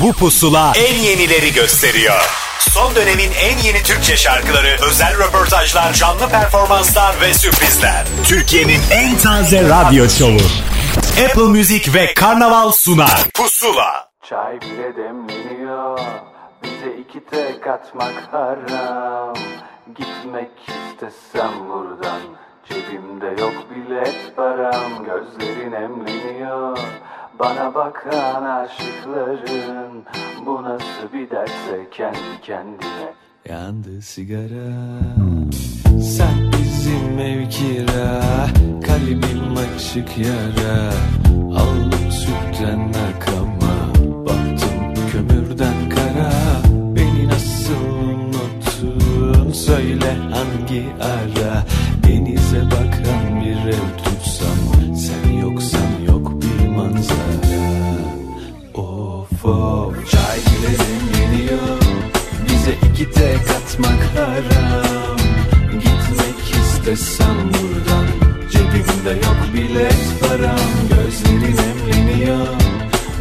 Bu pusula en yenileri gösteriyor. Son dönemin en yeni Türkçe şarkıları, özel röportajlar, canlı performanslar ve sürprizler. Türkiye'nin en taze radyo şovu. Apple Music ve Karnaval sunar. Pusula. Çay bile demleniyor Bize iki tek atmak haram Gitmek istesem buradan Cebimde yok bilet param Gözlerin emleniyor Bana bakan aşıkların Bu nasıl bir derse kendi kendine. Yandı sigara. Sen bizim ev kira Kalbim açık yara. Aldım sütten akama Baktım kömürden kara. Beni nasıl unuttun? Söyle hangi ara Denize bakan bir ev tutsam Sen yoksan yok bir manzara. Of of. Çay bile demleniyor Bize iki tek atmak haram. Gitmek istesem buradan Cebimde yok bilet param. Gözlerin emleniyor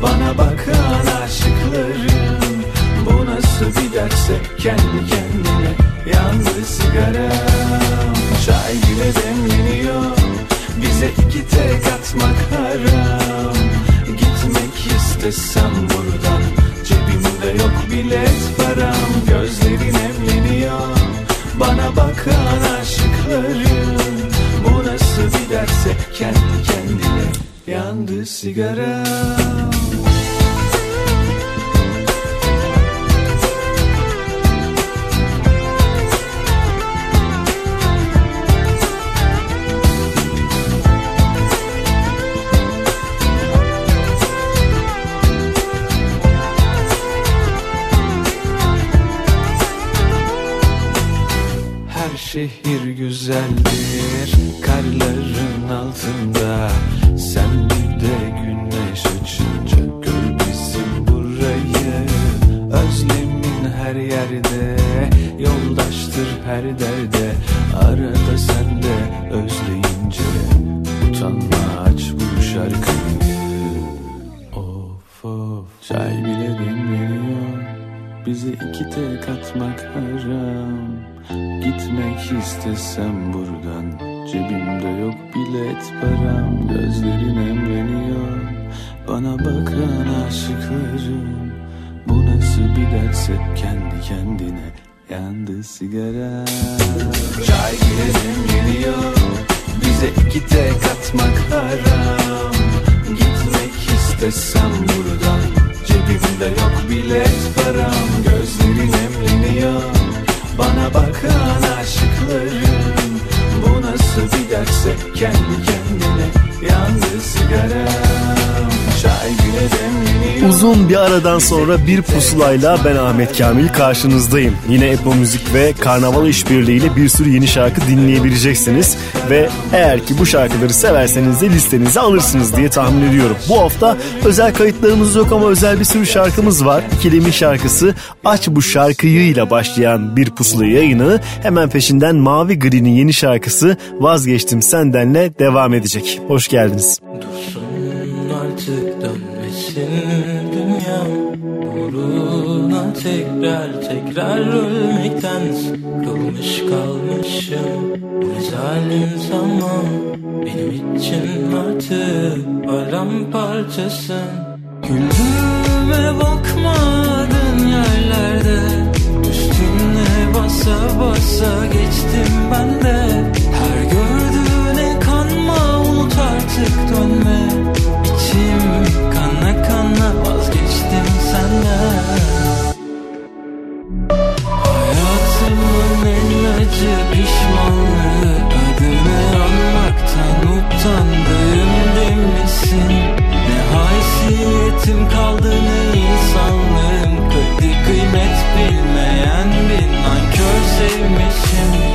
Bana bakan aşıkların Bu nasıl bir derse kendi kendine Yandı sigaram Çay bile demleniyor. Bize iki tek atmak haram. Gitmek istesem buradan Cebimde yok bilet param. Gözlerin emleniyor Bana bakan aşıkların Bu nasıl bir derse kendi kendine Yandı sigaram şehir güzeldir karların altında. Sen bir de güneş açınca gör bizim burayı. Özlemin her yerde yoldaştır her derde. Arada sen de özleyince utanma aç bu şarkıyı. Of of çay bile demleniyor Bize iki tek atmak haram Gitmek istesem buradan. Cebimde yok bilet param Gözlerin emreniyor. Bana bakan aşıklarım Bu nasıl bir derse kendi kendine Yandı sigara. Çay bile demleniyor Bize iki tek atmak haram. Gitmek istesem buradan derse kendi kendine Yandı demleniyor Uzun bir aradan sonra bir pusulayla ben Ahmet Kamil karşınızdayım. Yine Apple Müzik ve Karnaval işbirliğiyle bir sürü yeni şarkı dinleyebileceksiniz. Ve eğer ki bu şarkıları severseniz de listenize alırsınız diye tahmin ediyorum. Bu hafta özel kayıtlarımız yok ama özel bir sürü şarkımız var. İkilemin şarkısı Aç Bu Şarkıyı ile başlayan bir pusula yayını hemen peşinden Mavi Gri'nin yeni şarkısı Vazgeçtim Senden'le devam edecek. Hoş geldiniz. Dursun Uğruna tekrar tekrar ölmekten Sıkılmış kalmışım. Bu zalim zaman Benim için artık paramparçasın Güldüğüme bakmadın yerlerde Üstüne basa basa geçtim ben de. Her gördüğüne kanma unut artık dönme acı pişmanlığı Adını anmaktan utandım demesin Ne haysiyetim kaldı ne insanlığım Kıydı kıymet bilmeyen bir nankör sevmişim.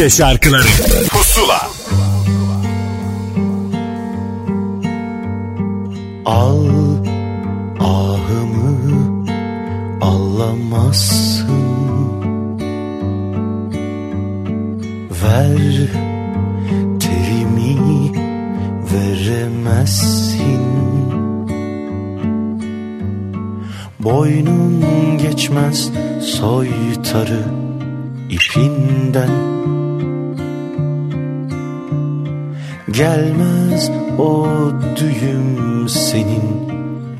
Türkçe şarkıları. Pusula. Al ahımı allamazsın. Ver terimi veremezsin. Boynun geçmez soytarı ipinden Gelmez o düğüm senin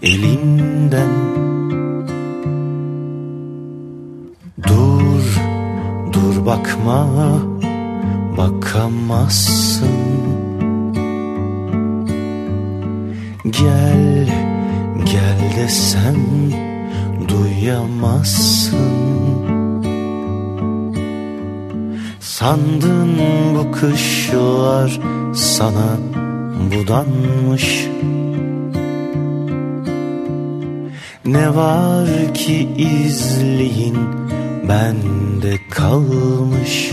elinden. Dur, dur bakma, bakamazsın. Gel, gel desem duyamazsın. Sandın bu kışlar sana budanmış. Ne var ki izleyin bende kalmış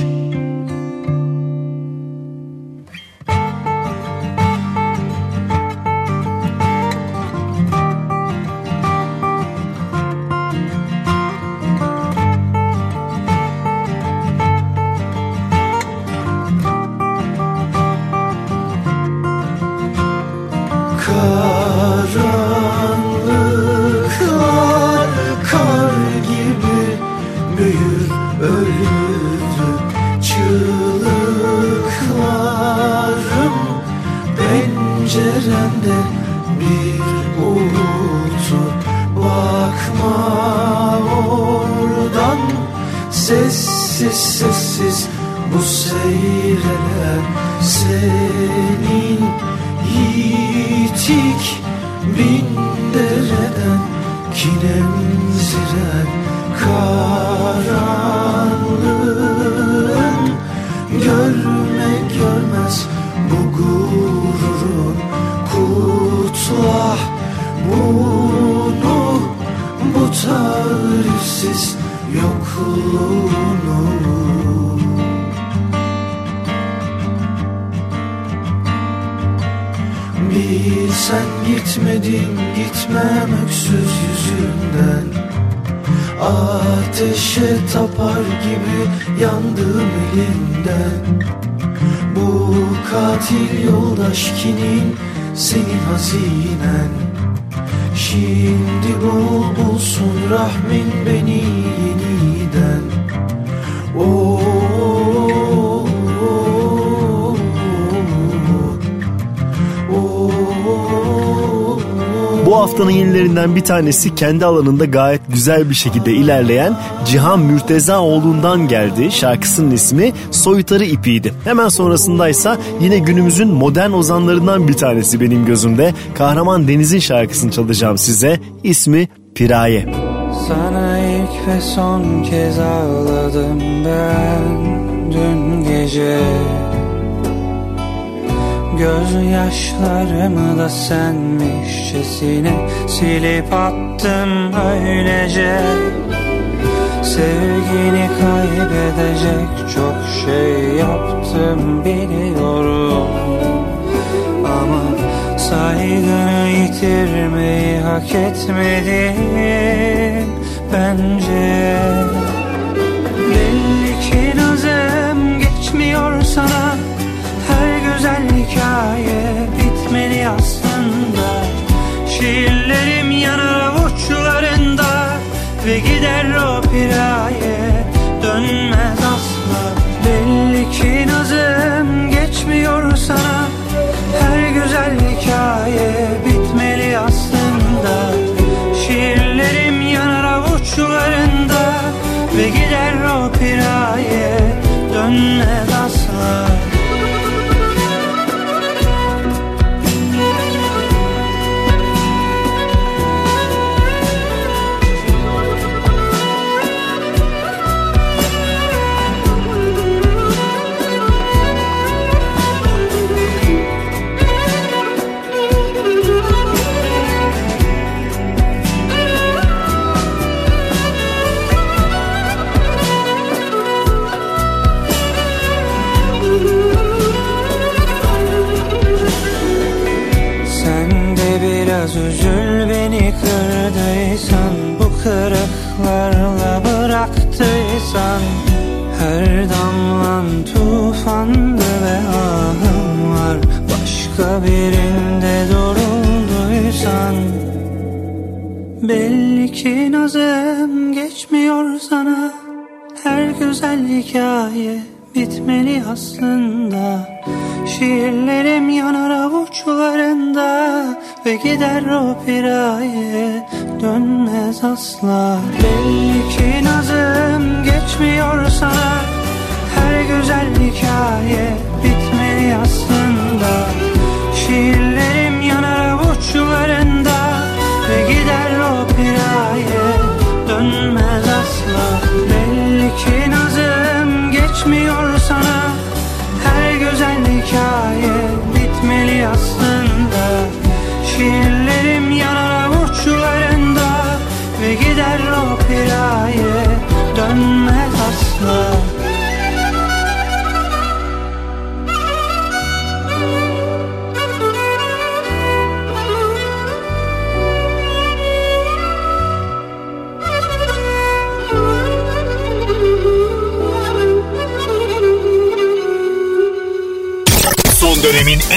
Bu haftanın yenilerinden bir tanesi kendi alanında gayet güzel bir şekilde ilerleyen Cihan Mürtezaoğlu'ndan geldi. Şarkısının ismi Soytarı İpi'ydi. Hemen sonrasındaysa yine günümüzün modern ozanlarından bir tanesi benim gözümde. Kahraman Deniz'in şarkısını çalacağım size. İsmi Piraye. Sana ilk ve son kez ağladım ben dün gece Gözyaşlarımı da senmişçesine silip attım öylece Sevgini kaybedecek çok şey yaptım biliyorum. Ama saygını yitirmeyi hak etmedim bence. Belli ki nazım geçmiyor sana Her güzel hikaye bitmeli aslında. Şiirlerim yanar avuçlarında Ve gider o piraye dönmez asla. Belli ki nazım geçmiyor sana bıraktıysan Her damlan tufandı ve ahım var. Başka birinde durulduysan Belli ki nazım geçmiyor sana. Her güzel hikaye bitmeli aslında Şiirlerim yanar avuçlarında Ve gider o piraye dönmez asla. Belli ki nazım geçmiyor sana Her güzel hikaye bitmeli aslında. Şiirlerim yanar avuçlarında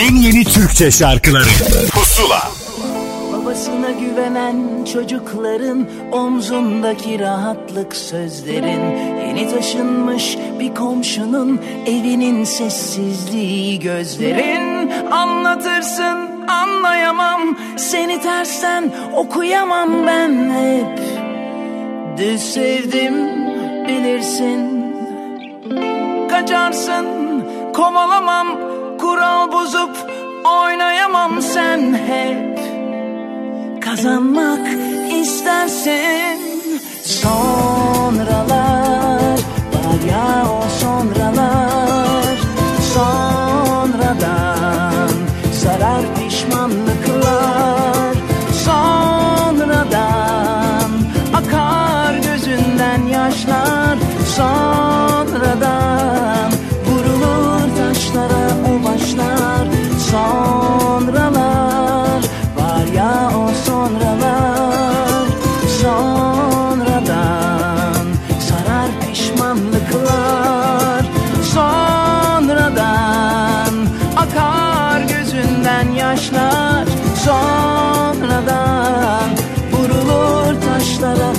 en yeni Türkçe şarkıları. Pusula. Babasına güvenen çocukların omzundaki rahatlık sözlerin Yeni taşınmış bir komşunun evinin sessizliği gözlerin. Anlatırsın anlayamam seni tersten okuyamam ben hep. Düz sevdim bilirsin. Kaçarsın kovalamam kural bozup oynayamam sen hep. Kazanmak istersin sonralar Var ya Sonradan akar gözünden yaşlar. Sonradan vurulur taşlara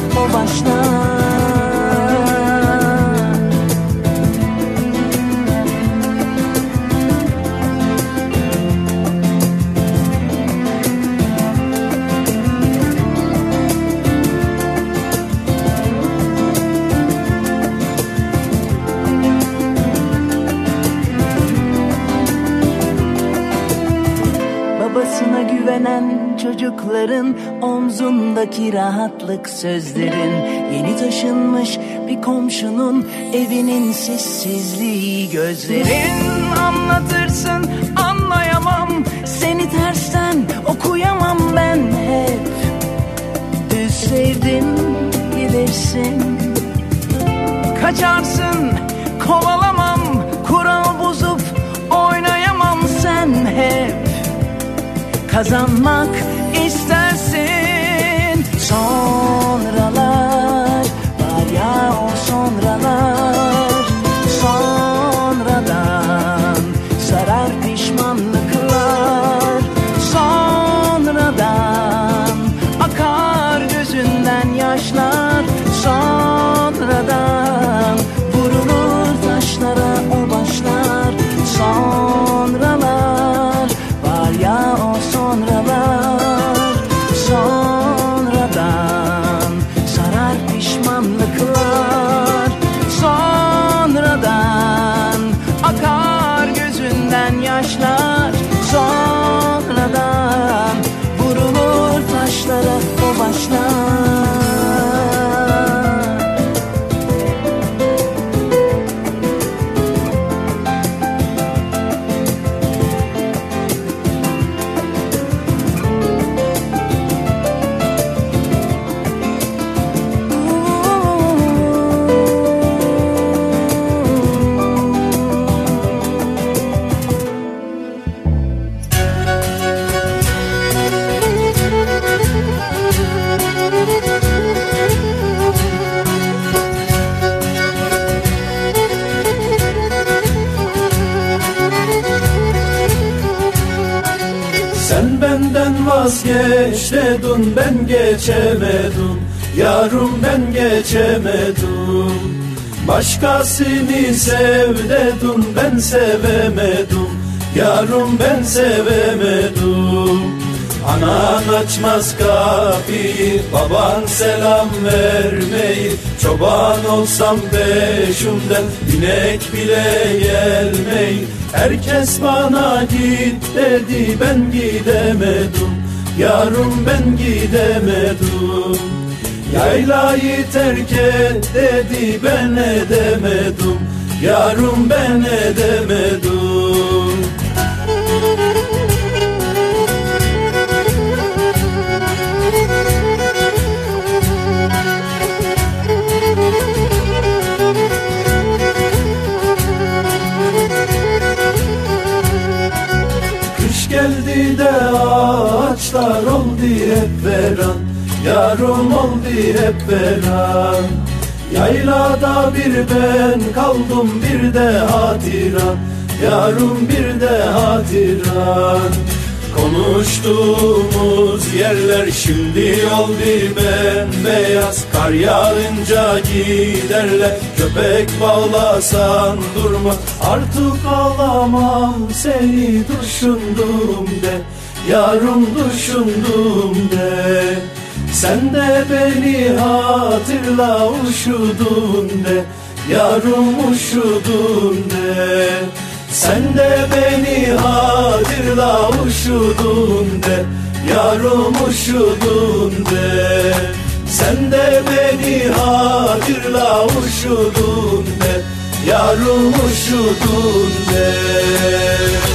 Güvenen çocukların omzundaki rahatlık sözlerin. Yeni taşınmış bir komşunun evinin sessizliği gözlerin. Anlatırsın anlayamam. Seni tersten okuyamam ben hep. Düz sevdim bilirsin. Kaçarsın kovalamam kazanmak istersin geçemedim. Yarım ben geçemedim. Başkasını sev dedin ben sevemedim. Yarım ben sevemedim. Anan açmaz kapıyı Baban selam vermeyi. Çoban olsam peşimden Binek bile gelmeyi. Herkes bana git dedi Ben gidemedim Yarım ben gidemedim. Yaylayı terk et dedi Ben edemedim. Yarım ben edemedim Yarım oldu hep veran Yaylada bir ben kaldım bir de hatıran Yarım bir de hatıran Konuştuğumuz yerler şimdi oldu bembeyaz Kar yağınca giderler. Köpek bağlasan durma. Artık ağlamam seni düşündüğümde. Yarım düşündüğümde Sen de beni hatırla uşudun de Yarım uşudun de. Sen de beni hatırla uşudun de Yarım uşudun de. Sen de beni hatırla uşudun de Yarım uşudun de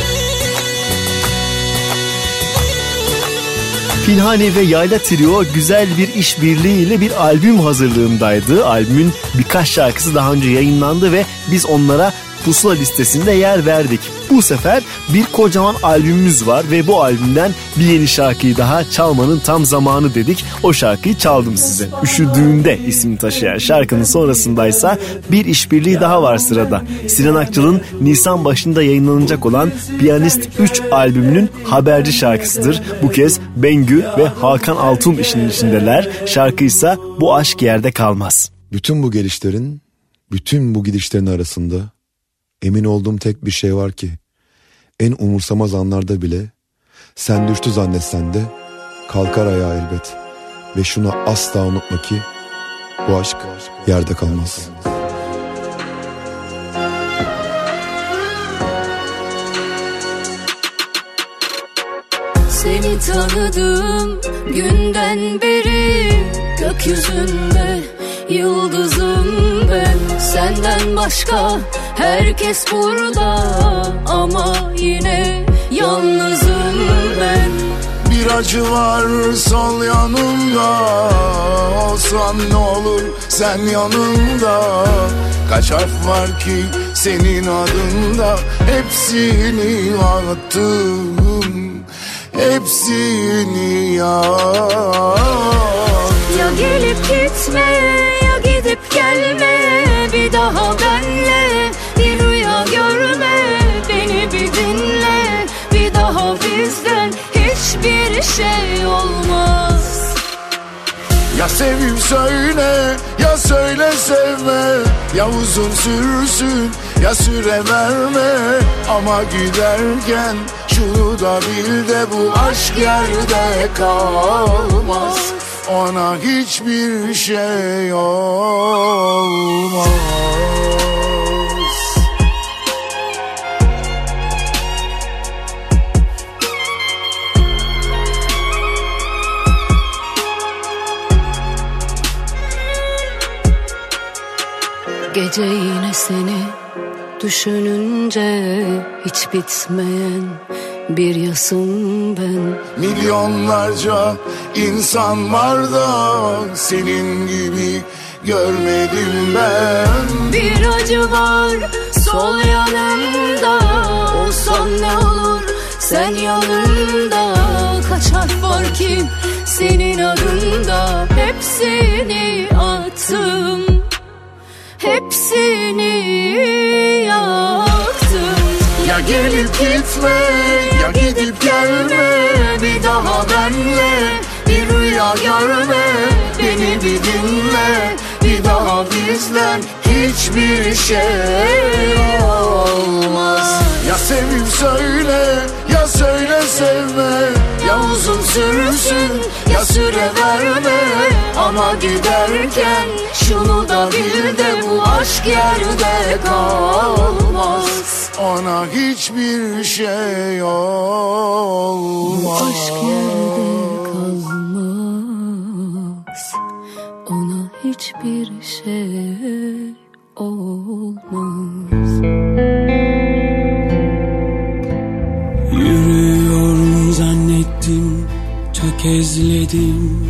Pinhane ve Yayla Trio güzel bir işbirliğiyle bir albüm hazırlığındaydı. Albümün birkaç şarkısı daha önce yayınlandı ve biz onlara pusula listesinde yer verdik. Bu sefer bir kocaman albümümüz var ve bu albümden bir yeni şarkıyı daha çalmanın tam zamanı dedik. O şarkıyı çaldım size. Üşüdüğünde ismini taşıyan şarkının sonrasındaysa bir işbirliği daha var sırada. Sinan Akçıl'ın Nisan başında yayınlanacak olan Piyanist 3 albümünün haberci şarkısıdır. Bu kez Bengü ve Hakan Altun işinin içindeler. Şarkı ise Bu Aşk Yerde Kalmaz. Bütün bu gelişlerin, bütün bu gidişlerin arasında Emin olduğum tek bir şey var ki en umursamaz anlarda bile sen düştü zannetsen de kalkar ayağa elbet ve şunu asla unutma ki bu aşk yerde kalmaz. Seni tanıdığım günden beri gökyüzünde yıldızım ben Senden başka herkes burada. Ama yine yalnızım ben. Bir acı var sol yanımda. Olsam ne olur sen yanımda. Kaç harf var ki senin adında? Hepsini attım Hepsini ya Ya gelip gitme daha benle Bir rüya görme. Beni bir dinle. Bir daha bizden hiçbir şey olmaz. Ya sevim söyle ya söyle sevme. Ya uzun sürsün ya süre verme. Ama giderken şunu da bil de bu aşk yerde kalmaz ona hiçbir şey olmaz. Gece yine seni düşününce hiç bitmeyen bir yasım ben. Milyonlarca insan var da senin gibi görmedim ben. Bir acı var sol yanımda. Olsan ne olur sen yanımda. Kaç harf var ki senin adında. Hepsini attım. Hepsini yaktım Ya gelip gitme ya gidip gelme Bir daha benle bir rüya görme Beni bir dinle bir daha bizden hiçbir şey olmaz. Ya sevim söyle ya söyle sevme Ya uzun sürsün ya süre verme. Ama giderken şunu da bil de bu aşk yerde kalmaz Ona hiçbir şey olmaz. Bu aşk yerde hiçbir şey olmaz. Yürüyorum zannettim tökezledim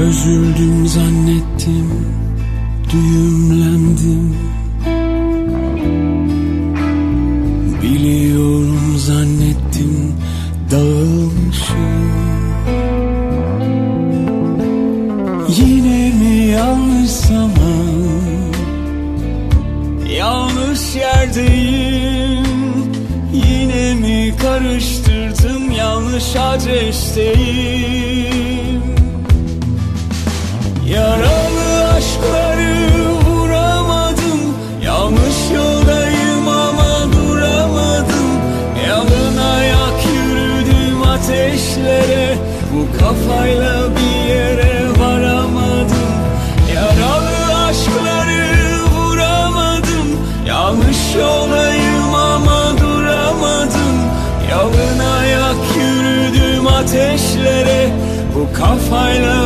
Çözüldüm zannettim düğümlendim. Biliyorum zannettim dağılmışım. Yine mi yanlış zaman? Yanlış yerdeyim. Yine mi karıştırdım? Yanlış adresteyim Yaralı aşkları vuramadım. Yanlış yoldayım ama duramadım. Yalın ayak yürüdüm ateşlere. Bu kafayla bir yere varamadım. Yaralı aşkları vuramadım. Yanlış yoldayım ama duramadım. Yalın ayak yürüdüm ateşlere. Bu kafayla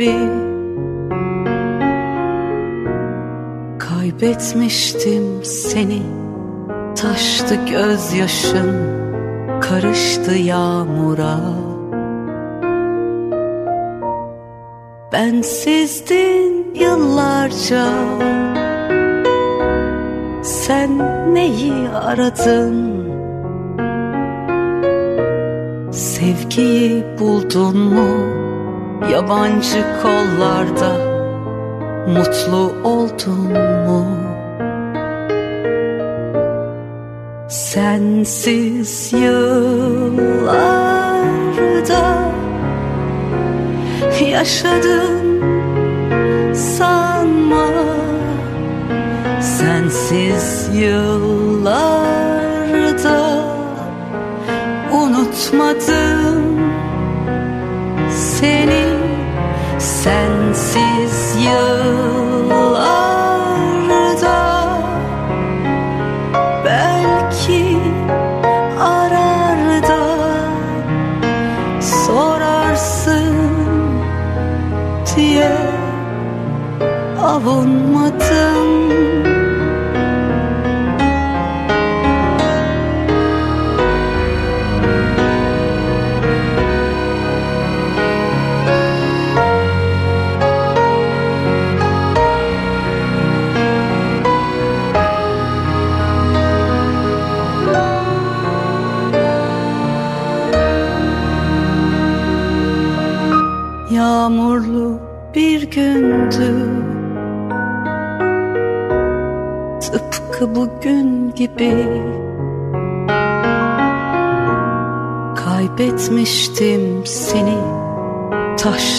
be. Yabancı kollarda mutlu oldun mu? Sensiz yıllarda yaşadım sanma Sensiz yıllarda unutmadım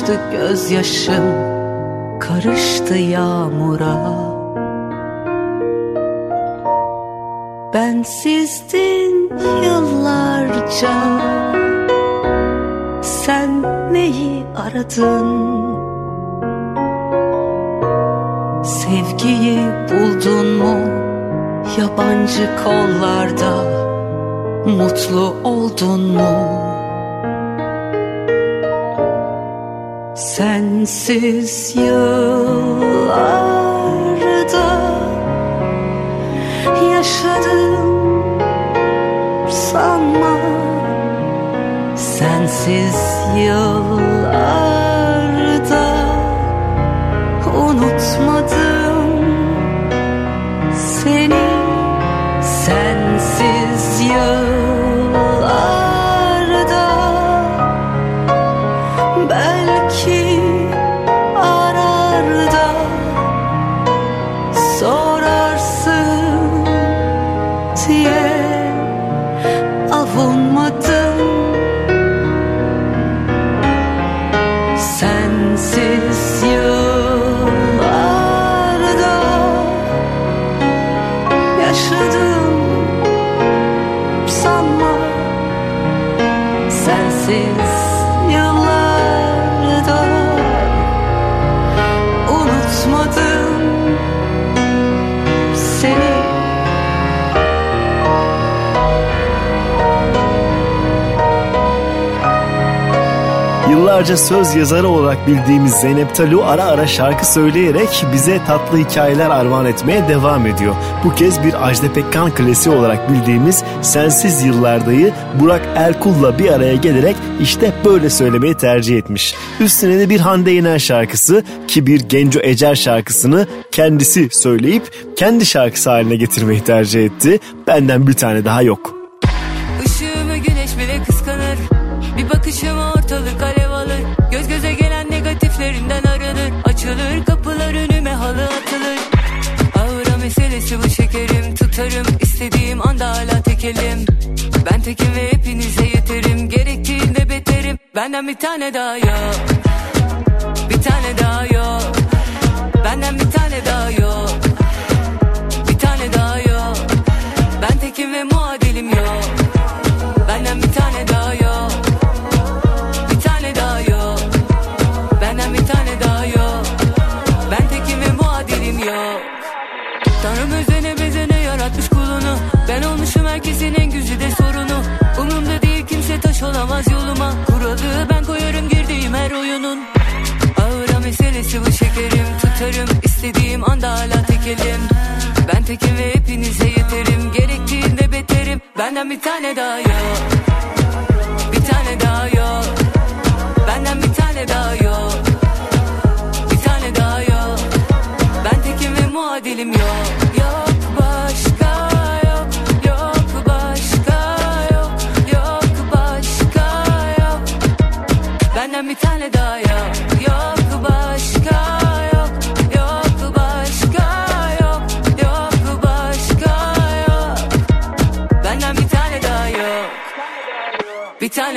Taştı gözyaşım Karıştı yağmura Bensizdin yıllarca Sen neyi aradın? Sevgiyi buldun mu yabancı kollarda? Mutlu oldun mu? Sensiz yıllarda yaşadım sanma Sensiz yıllarda yıllarca söz yazarı olarak bildiğimiz Zeynep Talu ara ara şarkı söyleyerek bize tatlı hikayeler armağan etmeye devam ediyor. Bu kez bir Ajda Pekkan klasiği olarak bildiğimiz Sensiz Yıllarda'yı Burak Erkul'la bir araya gelerek işte böyle söylemeyi tercih etmiş. Üstüne de bir Hande Yener şarkısı ki bir Genco Ecer şarkısını kendisi söyleyip kendi şarkısı haline getirmeyi tercih etti. Benden bir tane daha yok. istediğim anda hala tekelim Ben tekim ve hepinize yeterim. Gerektiğinde beterim. Benden bir tane daha yok Benden bir tane daha yok. Bir tane daha yok. Benden bir tane daha yok. Bir tane daha yok. Ben tekim ve muadilim yok.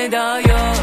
do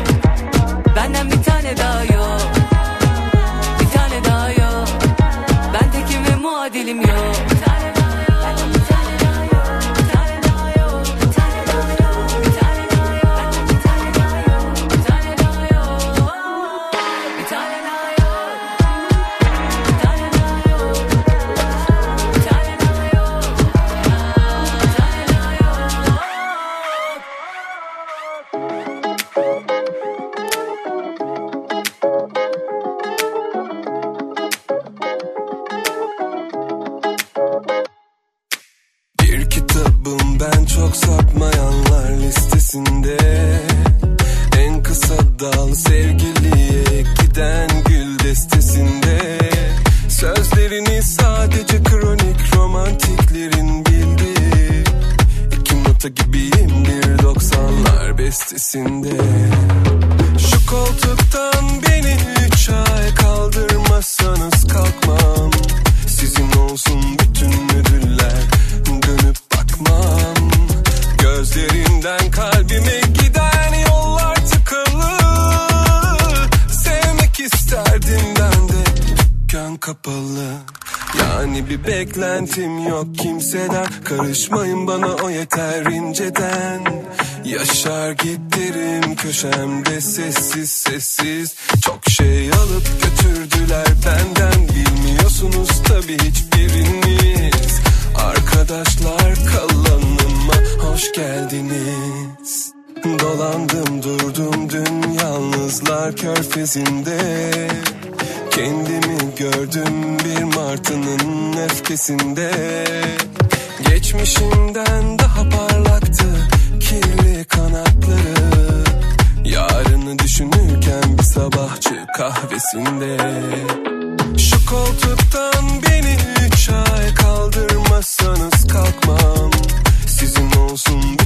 Kendimi gördüm bir martının öfkesinde. Geçmişimden daha parlaktı kirli kanatları. Yarını düşünürken bir sabahçı kahvesinde. Şu koltuktan beni üç ay kaldırmazsanız kalkmam. Sizin olsun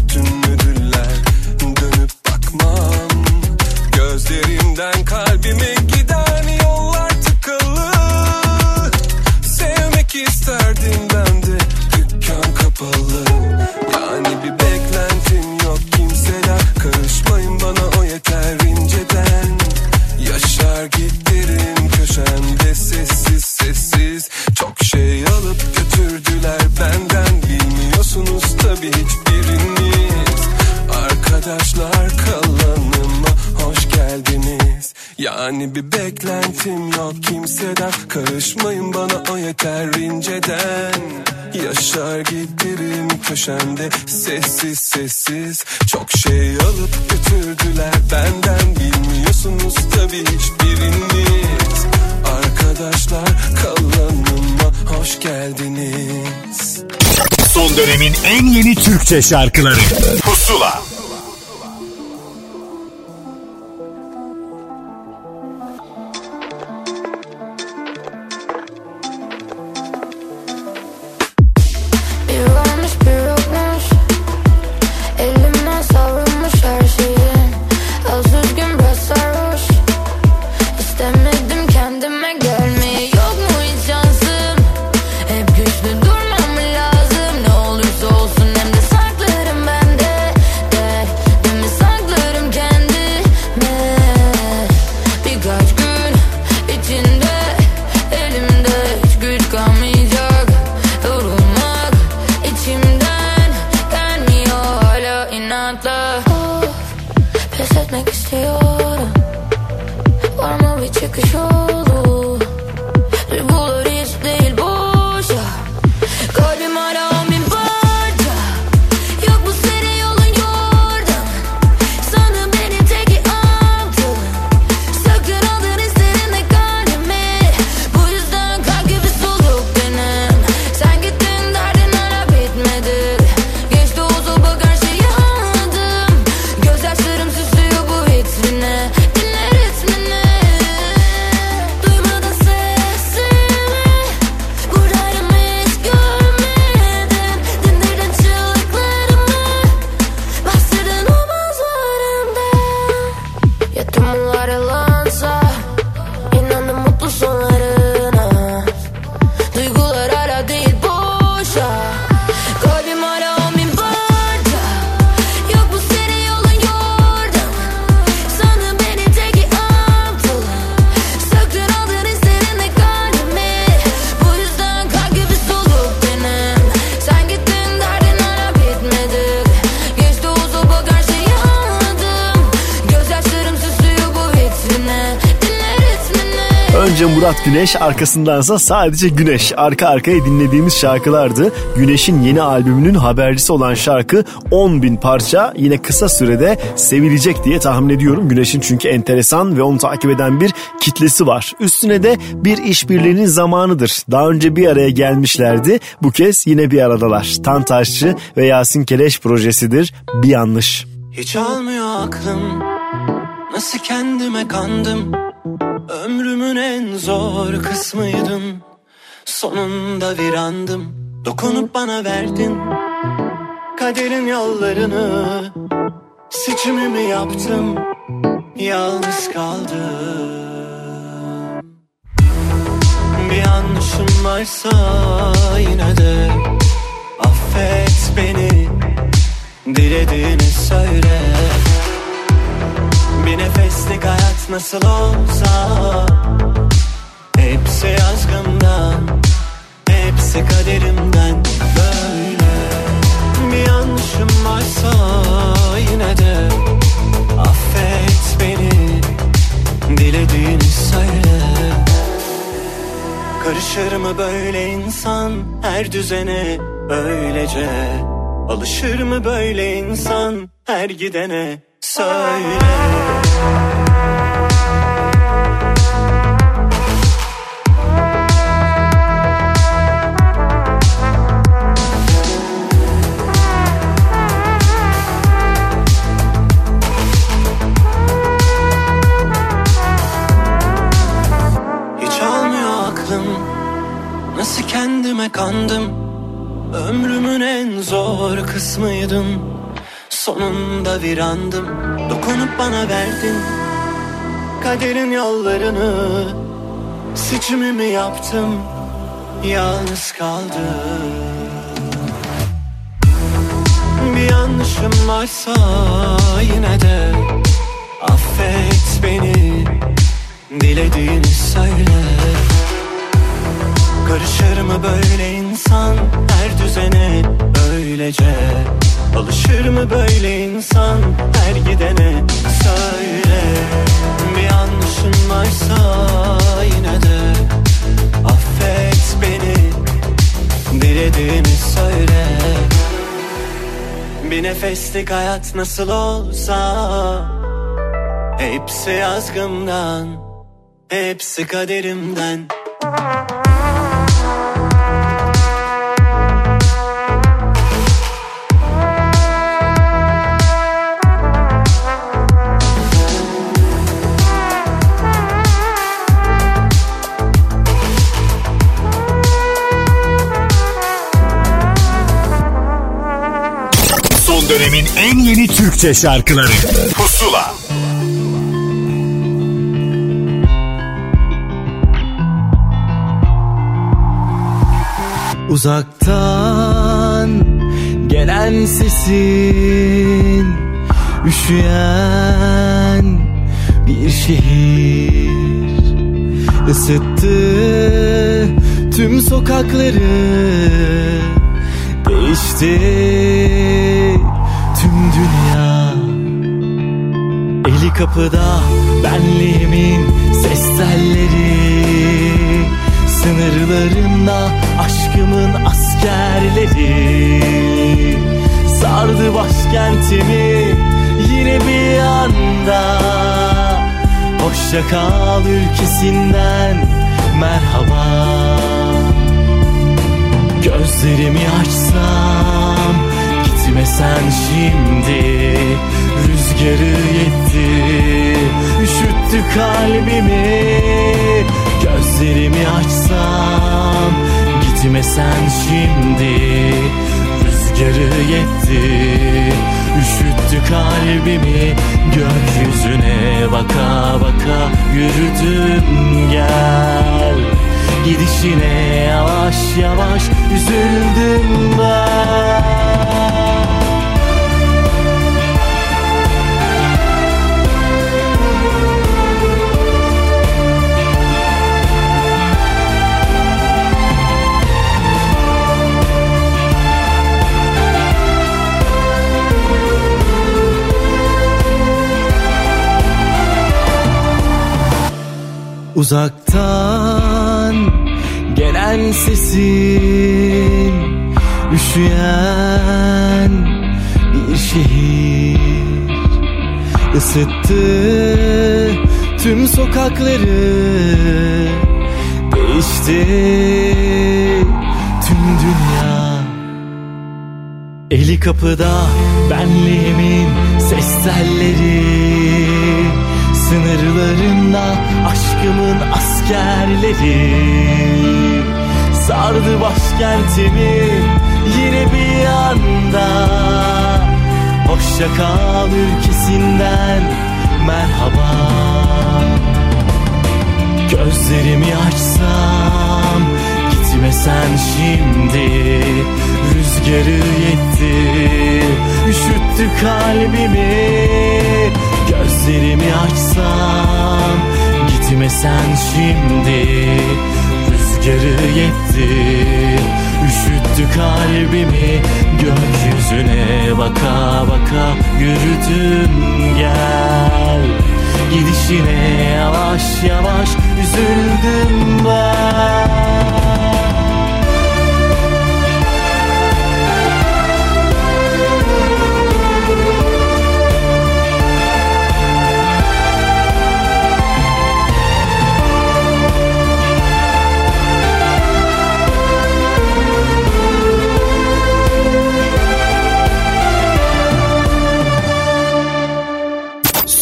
sessiz. Çok şey alıp götürdüler benden. Bilmiyorsunuz tabi hiçbiriniz. Arkadaşlar kalanıma hoş geldiniz. Son dönemin en yeni Türkçe şarkıları. Pusula Murat Güneş arkasındansa sadece Güneş arka arkaya dinlediğimiz şarkılardı. Güneş'in yeni albümünün habercisi olan şarkı 10 bin parça yine kısa sürede sevilecek diye tahmin ediyorum. Güneş'in çünkü enteresan ve onu takip eden bir kitlesi var. Üstüne de bir işbirliğinin zamanıdır. Daha önce bir araya gelmişlerdi. Bu kez yine bir aradalar. Tantaşçı ve Yasin Keleş projesidir. Bir yanlış. Hiç almıyor aklım Nasıl kendime kandım Ömrümün en zor kısmıydın Sonunda virandım. Dokunup bana verdin Kaderin yollarını. Seçimimi yaptım. Yalnız kaldım. Bir yanlışım varsa yine de Affet beni. Dilediğini söyle Bir nefeslik hayat nasıl olsa Hepsi yazgımdan Hepsi kaderimden böyle. Bir yanlışım varsa yine de Affet beni Dilediğini söyle. Karışır mı böyle insan her düzene? Öylece Alışır mı böyle insan her gidene? Söyle kandım Ömrümün en zor kısmıydın Sonunda virandım. Dokunup bana verdin Kaderin yollarını. Seçimimi yaptım. Yalnız kaldım. Bir yanlışım varsa yine de Affet beni. Dilediğini söyle Karışır mı böyle insan? Her düzene öylece Alışır mı böyle insan? Her gidene söyle. Bir yanlışın varsa yine de Affet beni. Dilediğini söyle. Bir nefeslik hayat nasıl olsa Hepsi yazgımdan Hepsi kaderimden Türkçe şarkıları. Pusula. Uzaktan gelen sesin Üşüyen bir şehir ısıttı tüm sokakları Değişti dünya. Eli kapıda benliğimin ses telleri. Sınırlarında aşkımın askerleri. Sardı başkentimi yine bir anda. Hoşça kal ülkesinden merhaba. Gözlerimi açsam gitmesen şimdi Rüzgarı yetti üşüttü kalbimi. Gözlerimi açsam gitmesen şimdi Rüzgarı yetti üşüttü kalbimi. Gökyüzüne baka baka yürüdüm gel. Gidişine yavaş yavaş üzüldüm ben Uzaktan gelen sesin Üşüyen bir şehir. Isıttı tüm sokakları Değişti tüm dünya. Eli kapıda benliğimin ses telleri Sınırlarında askerleri. Sardı başkentimi yine bir anda Hoşça kal ülkesinden merhaba. Gözlerimi açsam gitmesen şimdi. Rüzgarı yetti üşüttü kalbimi. Gözlerimi açsam gitmesen şimdi? Rüzgarı yetti üşüttü kalbimi. Gökyüzüne baka baka yürüdüm gel. Gidişine yavaş yavaş üzüldüm ben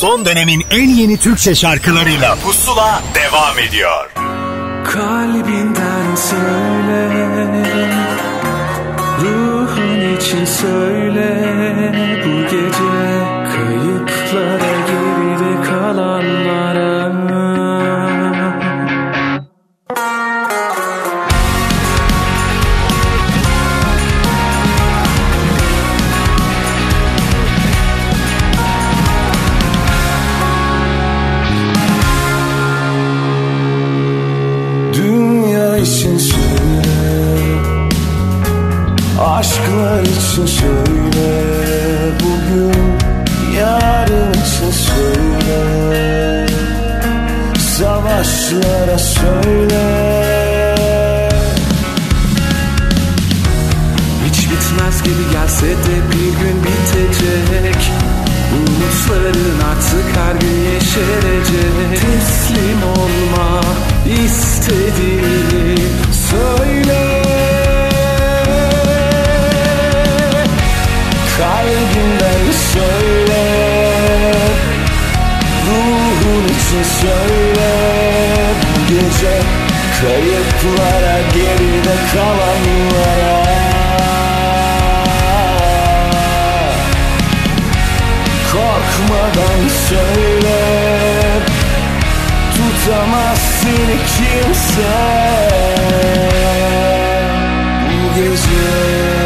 Son dönemin en yeni Türkçe şarkılarıyla Pusula devam ediyor. Kalbinden söyle Ruhun için söyle Bu gün yeşerecek Teslim olma istediğini söyle. Kalbinden söyle. Ruhun için söyle. Bu gece kayıplara geride kalanlara. Korkmadan söyle Tutamaz seni kimse. Bu gece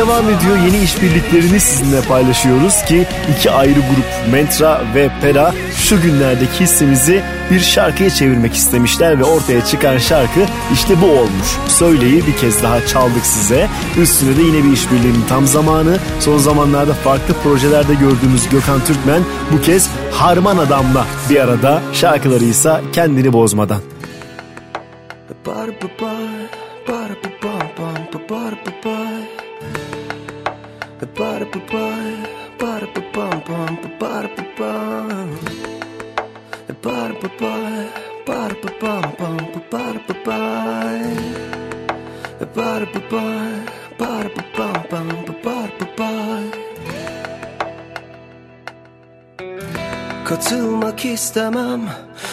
devam ediyor. Yeni işbirliklerini sizinle paylaşıyoruz ki iki ayrı grup Mentra ve Pera şu günlerdeki hissimizi bir şarkıya çevirmek istemişler ve ortaya çıkan şarkı işte bu olmuş. Söyleyi bir kez daha çaldık size. Üstüne de yine bir işbirliğinin tam zamanı. Son zamanlarda farklı projelerde gördüğümüz Gökhan Türkmen bu kez Harman Adam'la bir arada şarkıları ise kendini bozmadan. Katılmak istemem.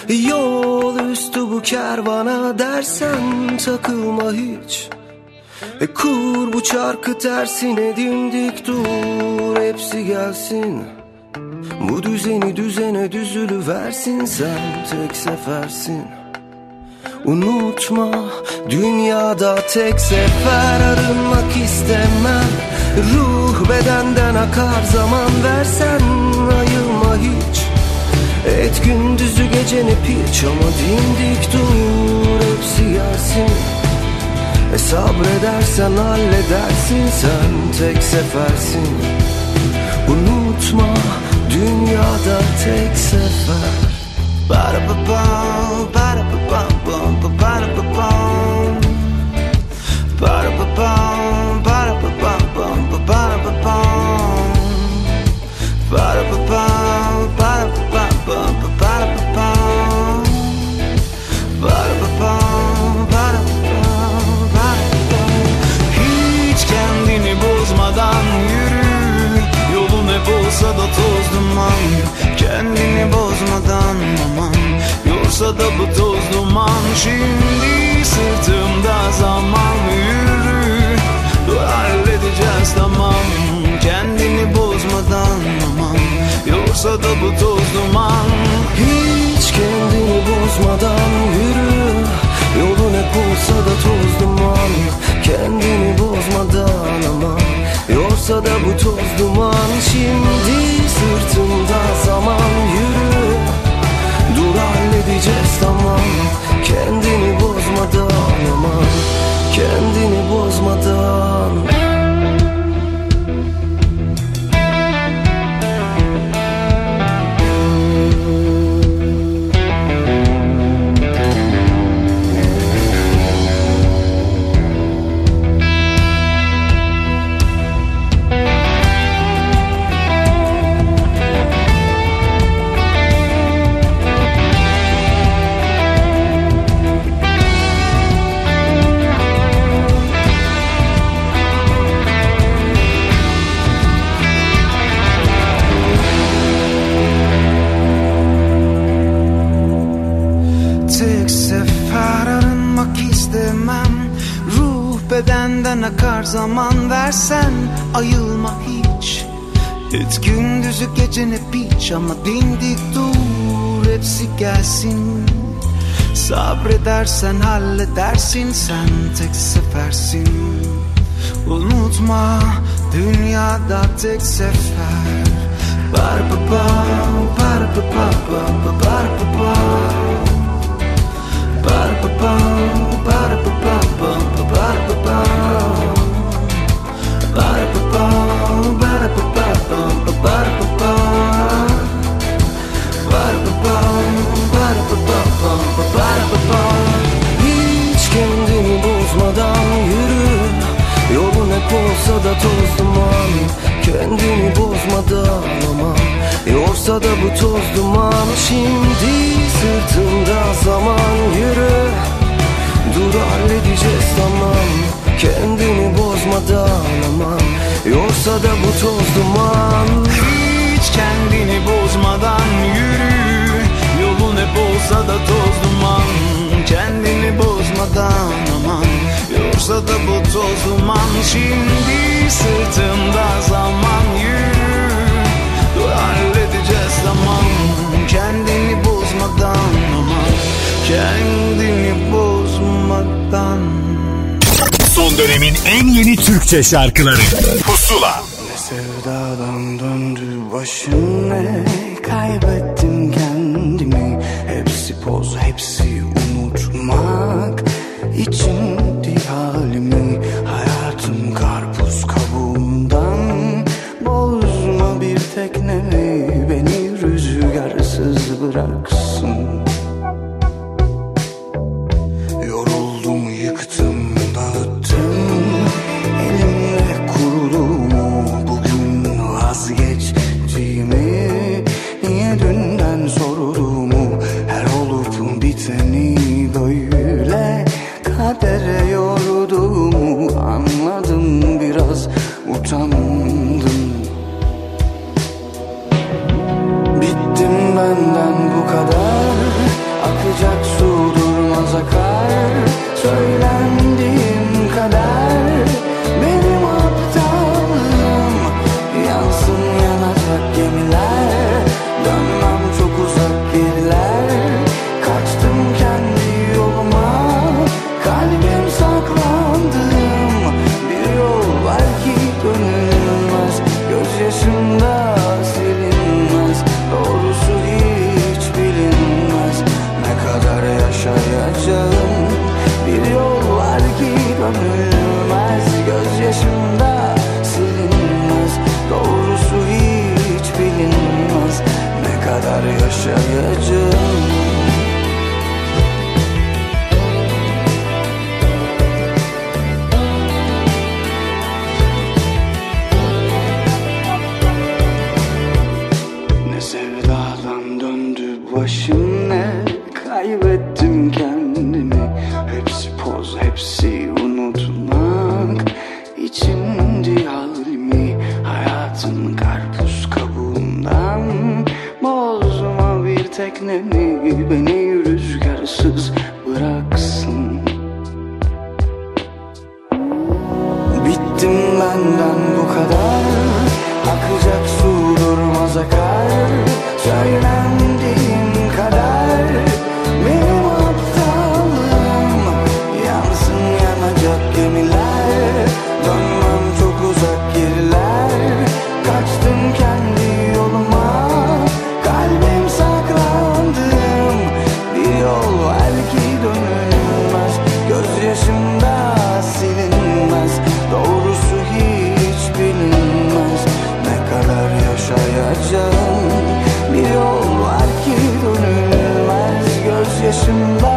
Yol üstü bu kervana dersen takılma hiç. E kur bu çarkı tersine dimdik dur Hepsi gelsin. Bu düzeni düzene düzülü versin Sen tek sefersin. Unutma dünyada tek sefer arınmak istemem. Ruh bedenden akar zaman versen Et gündüzü geceni piç ama dimdik dur Hepsi gelsin e sabredersen halledersin sen tek sefersin. Unutma dünyada tek sefer. Ba-da-ba-bum, ba-da-ba-bum, ba-da-ba-bum. Ba-da-ba-bum, ba-da-ba-bum, ba-da-ba-bum. Ba-da-ba-bum, Şimdi sırtımda zaman yürü halledeceğiz tamam. Kendini bozmadan aman. Yorsa da bu toz duman. Hiç kendini bozmadan yürü Yolun hep olsa da toz duman. Kendini bozmadan ama Yorsa da bu toz duman. Şimdi sırtımda zaman yürü halledeceğiz tamam. Kendini bozmadan ama Kendini bozmadan zaman versen Ayılma hiç. Et gündüzü gecene piç Ama dimdik dur hepsi gelsin. Sabredersen halledersin sen tek sefersin. Unutma dünyada tek sefer. Bar pa pa, bar pa pa pa pa bar pa pa. Bar pa pa, bar pa pa pa pa bar pa pa Hiç kendini bozmadan yürü. Yolun olsa da toz duman. Kendini bozmadan ama Yorsa da bu toz duman. Şimdi sırtında zaman yürü. Dur halledeceğiz tamam Kendini bozmadan ama Yorsa da bu toz duman Hiç kendini bozmadan yürü Yolun hep olsa da toz duman Kendini bozmadan aman. Yorsa da bu toz duman Şimdi sırtımda zaman yürü Dur halledeceğiz tamam en yeni Türkçe şarkıları. Pusula. Sevdadan döndü başım ne? Kaybettim kendimi. Hepsi poz hepsi Gözyaşım da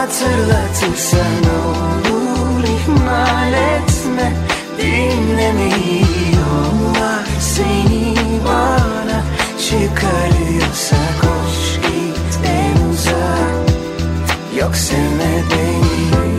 hatırlatırsan olur ihmal etme. Dinlemiyorlar seni bana. Çıkarıyorsa koş git en uzağa Yok sevme beni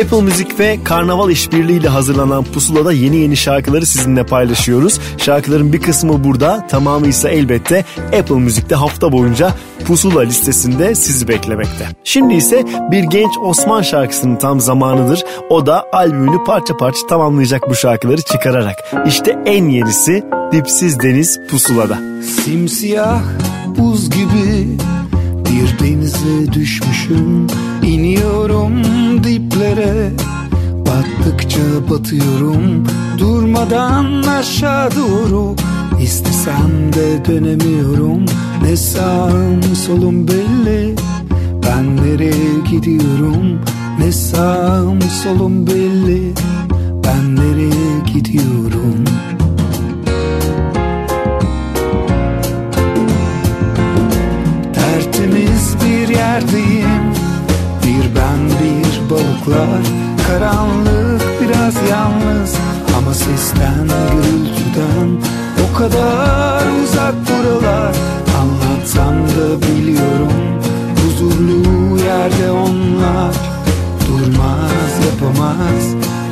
Apple Müzik ve Karnaval işbirliğiyle hazırlanan Pusula'da yeni yeni şarkıları sizinle paylaşıyoruz. Şarkıların bir kısmı burada, tamamı ise elbette Apple Müzik'te hafta boyunca Pusula listesinde sizi beklemekte. Şimdi ise bir genç Osman şarkısının tam zamanıdır. O da albümünü parça parça tamamlayacak bu şarkıları çıkararak. İşte en yenisi Dipsiz Deniz Pusula'da. Simsiyah buz gibi bir denize düşmüşüm İniyorum diplere. Battıkça batıyorum Durmadan aşağı doğru. İstesem de dönemiyorum Ne sağım solum belli. Ben nereye gidiyorum Ne sağım solum belli. Ben nereye gidiyorum denizlerdeyim Bir ben bir balıklar. Karanlık biraz yalnız. Ama sesten gürültüden. O kadar uzak buralar. Anlatsam da biliyorum. Huzurlu yerde onlar. Durmaz yapamaz.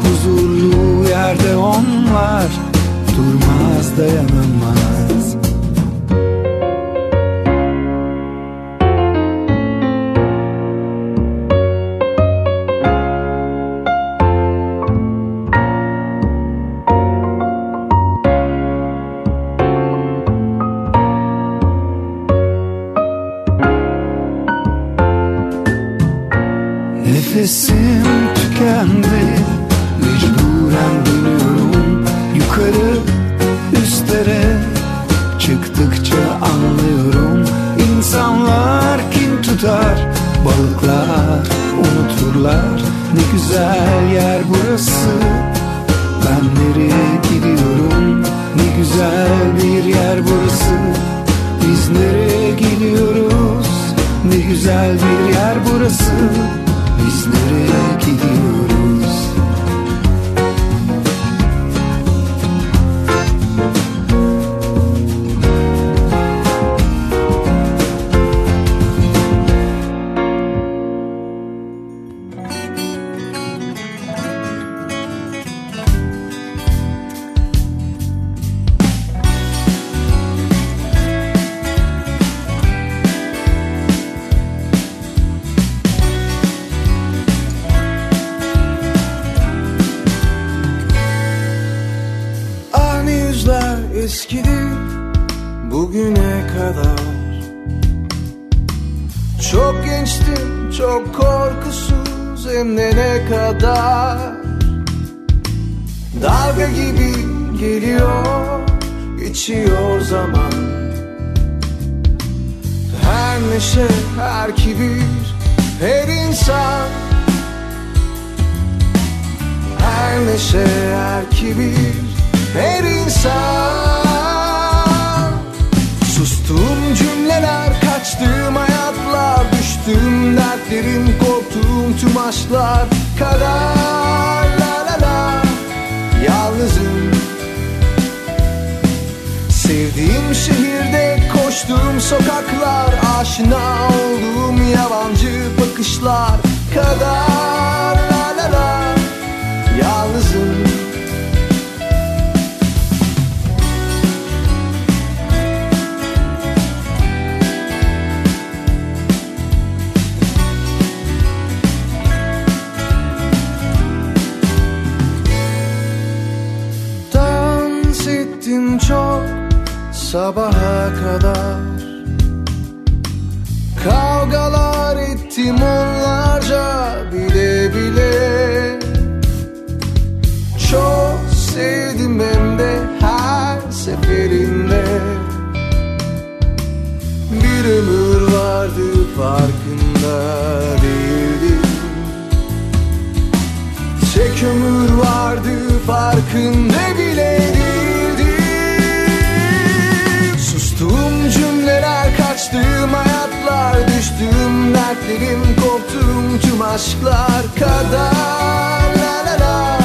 Huzurlu yerde onlar. Durmaz dayanamaz. Çok korkusuz hem de ne kadar. Dalga gibi geliyor geçiyor zaman. Her neşe her kibir her insan. Her neşe her kibir her insan. Sustuğum cümleler kaçtığım hayatlar Düştüğüm dertlerim korktuğum tüm aşklar Kadar. La la la. Yalnızım. Sevdiğim şehirde koştuğum sokaklar Aşina olduğum yabancı bakışlar Kadar. La la la. Yalnızım sabaha kadar. Kavgalar ettim onlarca bile bile. Çok sevdim hem de her seferinde. Bir ömür vardı farkında değildim Tek ömür vardı farkında bile Dertlerim korktuğum tüm aşklar kadar. La la la.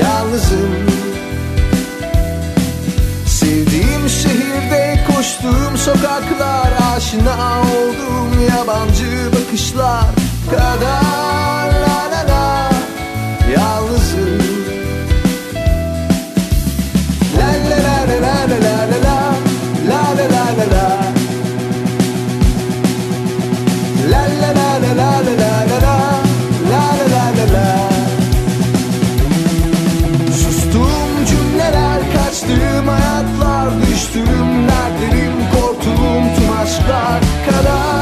Yalnızım. Sevdiğim şehirde koştuğum sokaklar Aşina olduğum yabancı bakışlar kadar. La la la. Yalnızım la cara.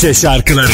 Türkçe şarkıları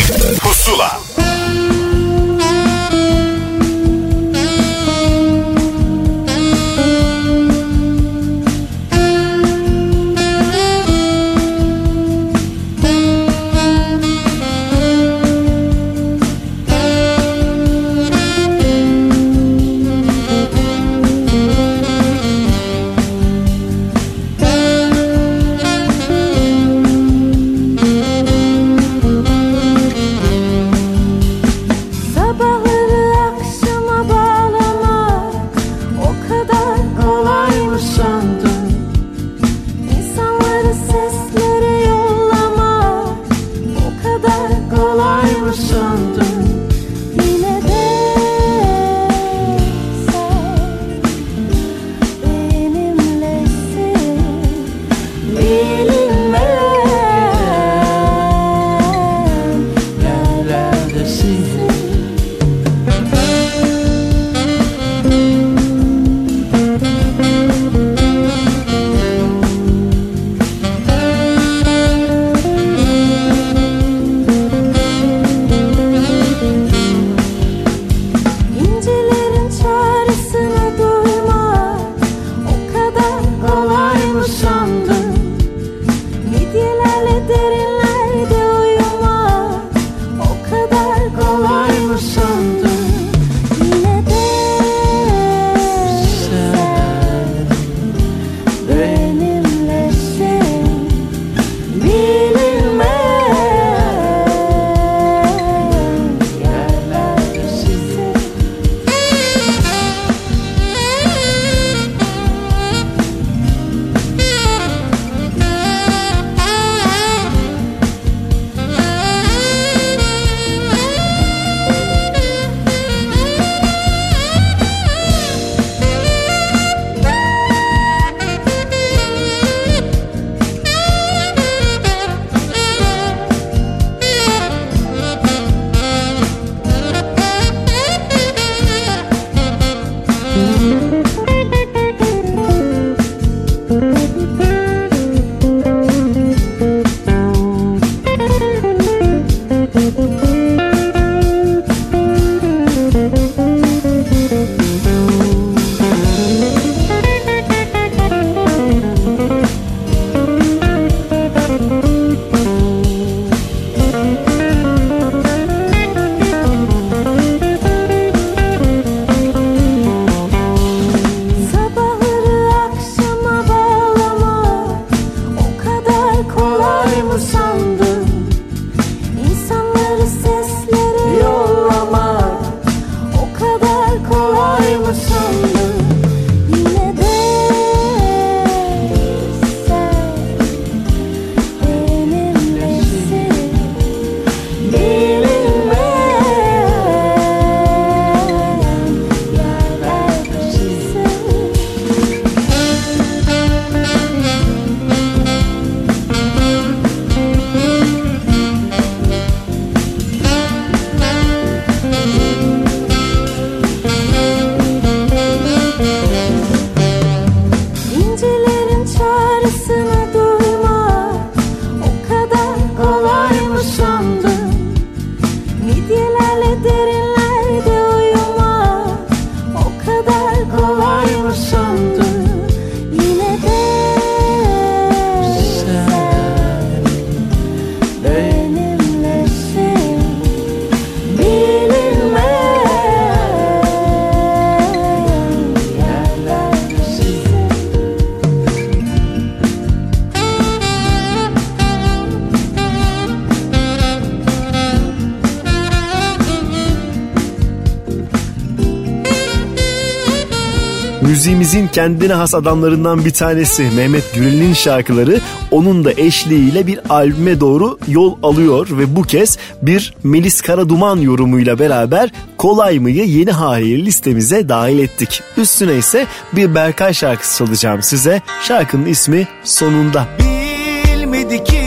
kendine has adamlarından bir tanesi Mehmet Gürel'in şarkıları onun da eşliğiyle bir albüme doğru yol alıyor ve bu kez bir Melis Karaduman yorumuyla beraber Kolay mı'yı yeni haliyle listemize dahil ettik. Üstüne ise bir Berkay şarkısı çalacağım size. Şarkının ismi Sonunda. Bilmedi ki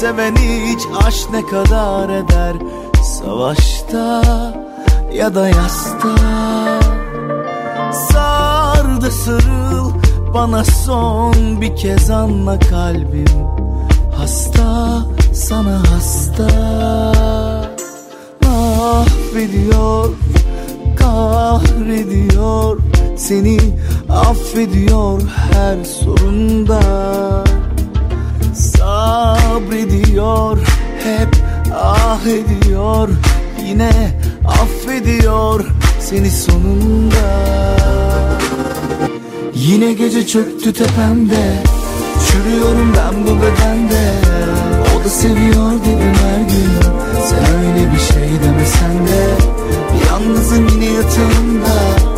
seven hiç aşk ne kadar eder Savaşta ya da yasta sarıl bana son bir kez anla kalbim. Hasta sana hasta. Ah Mahvediyor kahrediyor Seni affediyor her sorunda. Sabrediyor hep ah ediyor Yine affediyor seni sonunda. Yine gece çöktü tepemde. Çürüyorum ben bu bedende. O da seviyor dedim her gün. Sen öyle bir şey demesen de. Yalnızım yine yatağımda.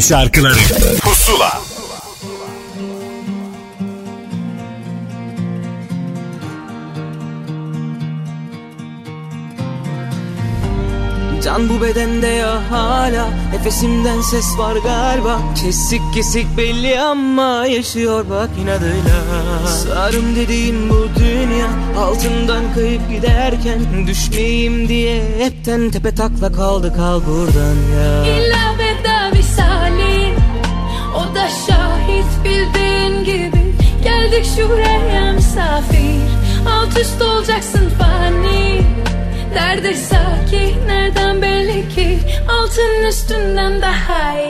Türkçe şarkıları. Pusula. Can bu bedende ya hala. Nefesimden ses var galiba. Kesik kesik belli ama Yaşıyor bak inadıyla. Sarım dediğim bu dünya Altından kayıp giderken Düşmeyeyim diye Hepten tepe takla kaldı kal buradan ya. İlla Geldik şuraya misafir. Alt üst olacaksın fani. Derde sakin nereden belli ki? Altın üstünden daha iyi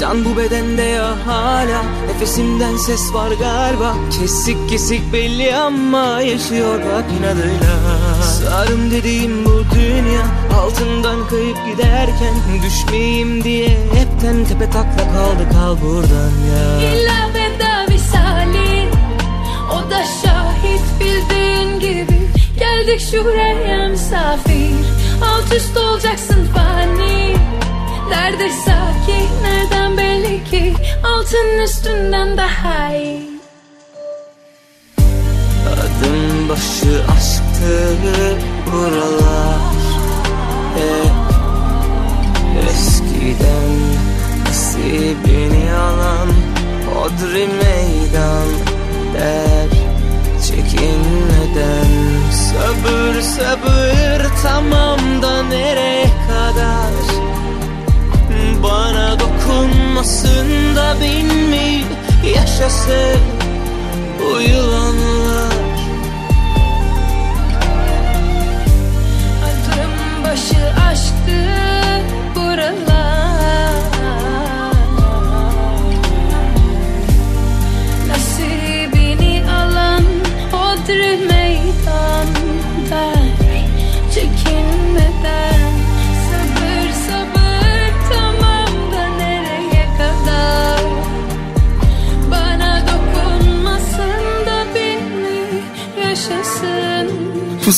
Can bu bedende ya hala. Nefesimden ses var galiba. Kesik kesik belli ama Yaşıyor bak inadıyla. Sarım dediğim bu dünya Altından kayıp giderken Düşmeyeyim diye Hepten tepe takla kaldı. Kal buradan ya. İlla veda visali O da şahit bildiğin gibi. Geldik şuraya misafir. Alt üst olacaksın fani Derde sakin nereden belli ki? Altın üstünden daha iyi. Adım başı aşktı buralar. Hep eskiden nasibini alan Hodri meydan der çekinmeden. Sabır sabır tamam da nereye kadar Bana dokunmasın da bin mi yaşasın bu yılanlar. Adım başı aşktı buralar. Nasibini alan Hodri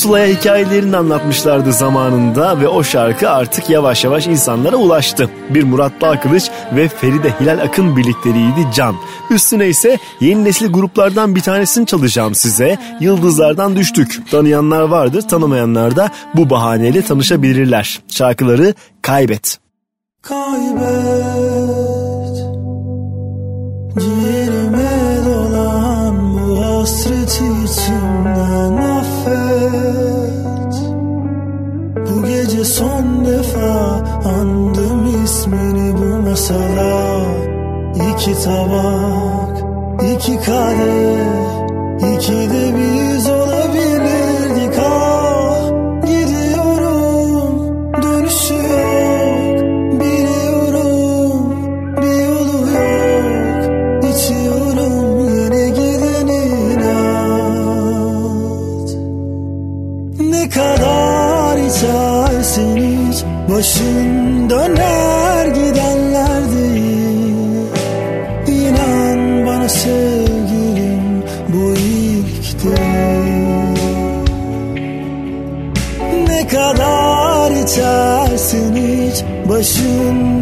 Pusula'ya hikayelerini anlatmışlardı zamanında ve o şarkı artık yavaş yavaş insanlara ulaştı. Bir Murat Dağkılıç ve Feride Hilal Akın birlikleriydi Can. Üstüne ise yeni nesil gruplardan bir tanesini çalacağım size. Yıldızlardan düştük. Tanıyanlar vardır, tanımayanlar da bu bahaneyle tanışabilirler. Şarkıları Kaybet. Kaybet Ciğerime dolan bu hasret içimden gece son defa andım ismini bu masada. İki tabak, iki kadeh, iki de biz olabilirdik Başın döner gidenler değil İnan bana sevgilim bu ilk değil Ne kadar içersin hiç Başın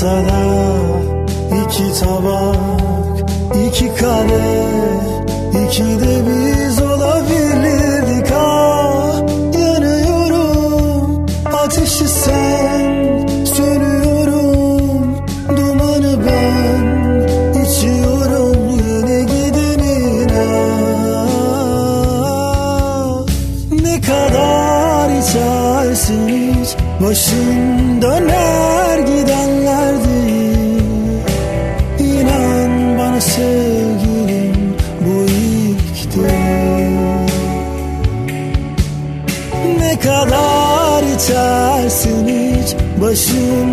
masada iki tabak, iki kare, iki de biz olabilirdik ah yanıyorum ateşi sen sönüyorum. Dumanı ben içiyorum yine gidenine. Ne kadar içersin hiç başım watching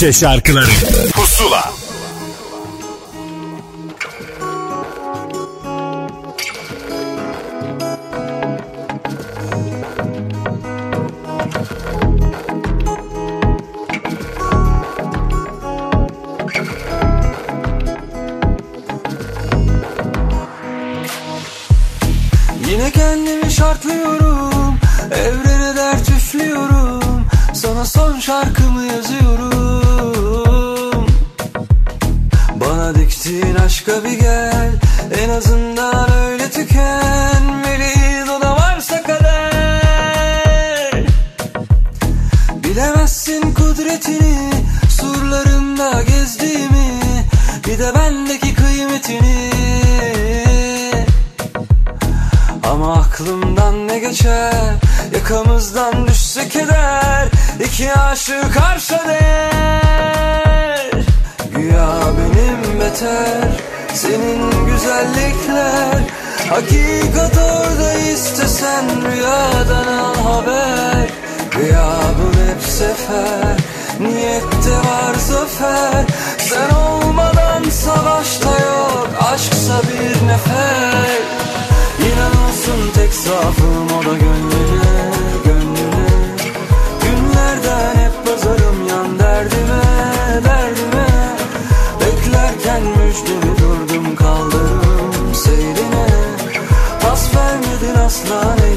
Türkçe şarkıları. Pusula. Yine kendimi şartlıyorum Evrene dert üflüyorum. Sana son şarkı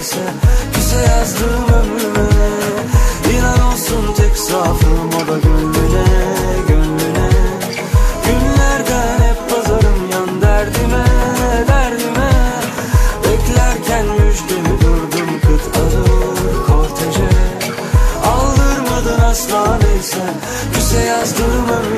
neyse Küse yazdım ömrüme. İnan olsun tek zaafım o da gönlüne, gönlüne. Günlerden hep pazarım yan derdime, derdime. Beklerken müjdemi durdum kıt alır korteje Aldırmadın asla neyse Küse yazdım ömrüme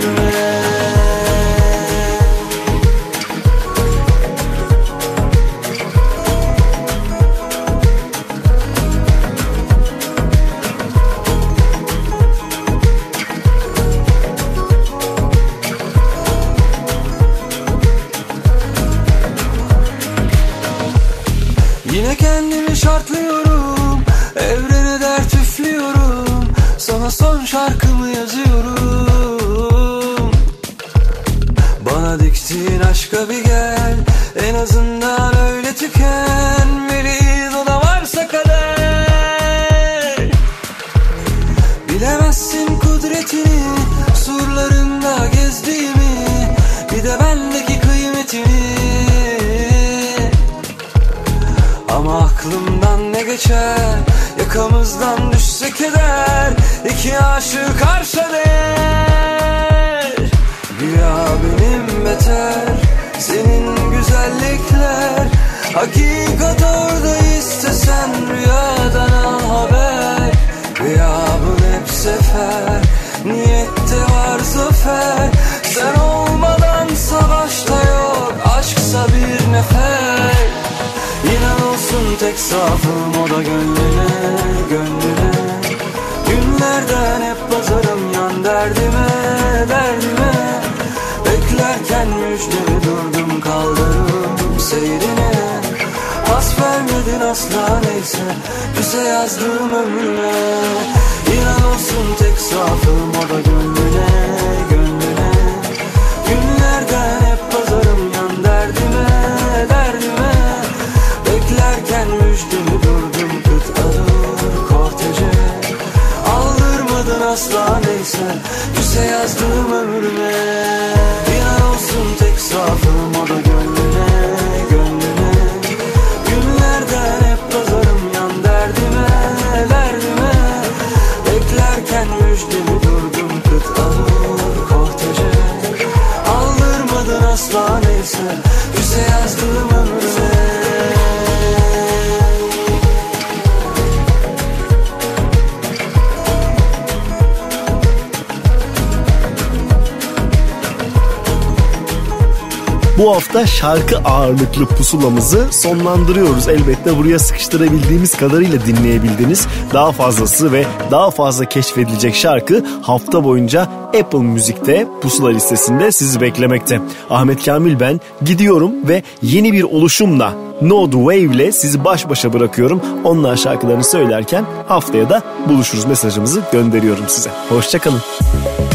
Rüyadan al haber. Gıyabın hep sefer. Niyette var zafer. Sen olmadan savaşta yok. Aşksa bir nefer. İnan olsun tek zaafım o da gönlüne, gönlüne. Günlerden hep pazarım yan derdime, derdime. Beklerken müjdemi durdum kaldırım seyrine Pas vermedin asla neyse Küse yazdım ömrüme İnan olsun tek zaafım o da gönlüne, gönlüne. Günlerden hep pazarım yan derdime, derdime. Beklerken müjdemi durdum kıt alır korteje Aldırmadın asla neyse Küse yazdım ömrüme İnan olsun tek zaafım derdime Beklerken müjdemi durdum kıt alır korteje Aldırmadın asla neyse Küse yazdım ömrüme Bu hafta şarkı ağırlıklı pusulamızı sonlandırıyoruz. Elbette buraya sıkıştırabildiğimiz kadarıyla dinleyebildiğiniz daha fazlası ve daha fazla keşfedilecek şarkı hafta boyunca Apple Müzik'te pusula listesinde sizi beklemekte. Ahmet Kamil ben gidiyorum ve yeni bir oluşumla Node Wave ile sizi baş başa bırakıyorum. Onlar şarkılarını söylerken haftaya da buluşuruz mesajımızı gönderiyorum size. Hoşçakalın. Düşünmek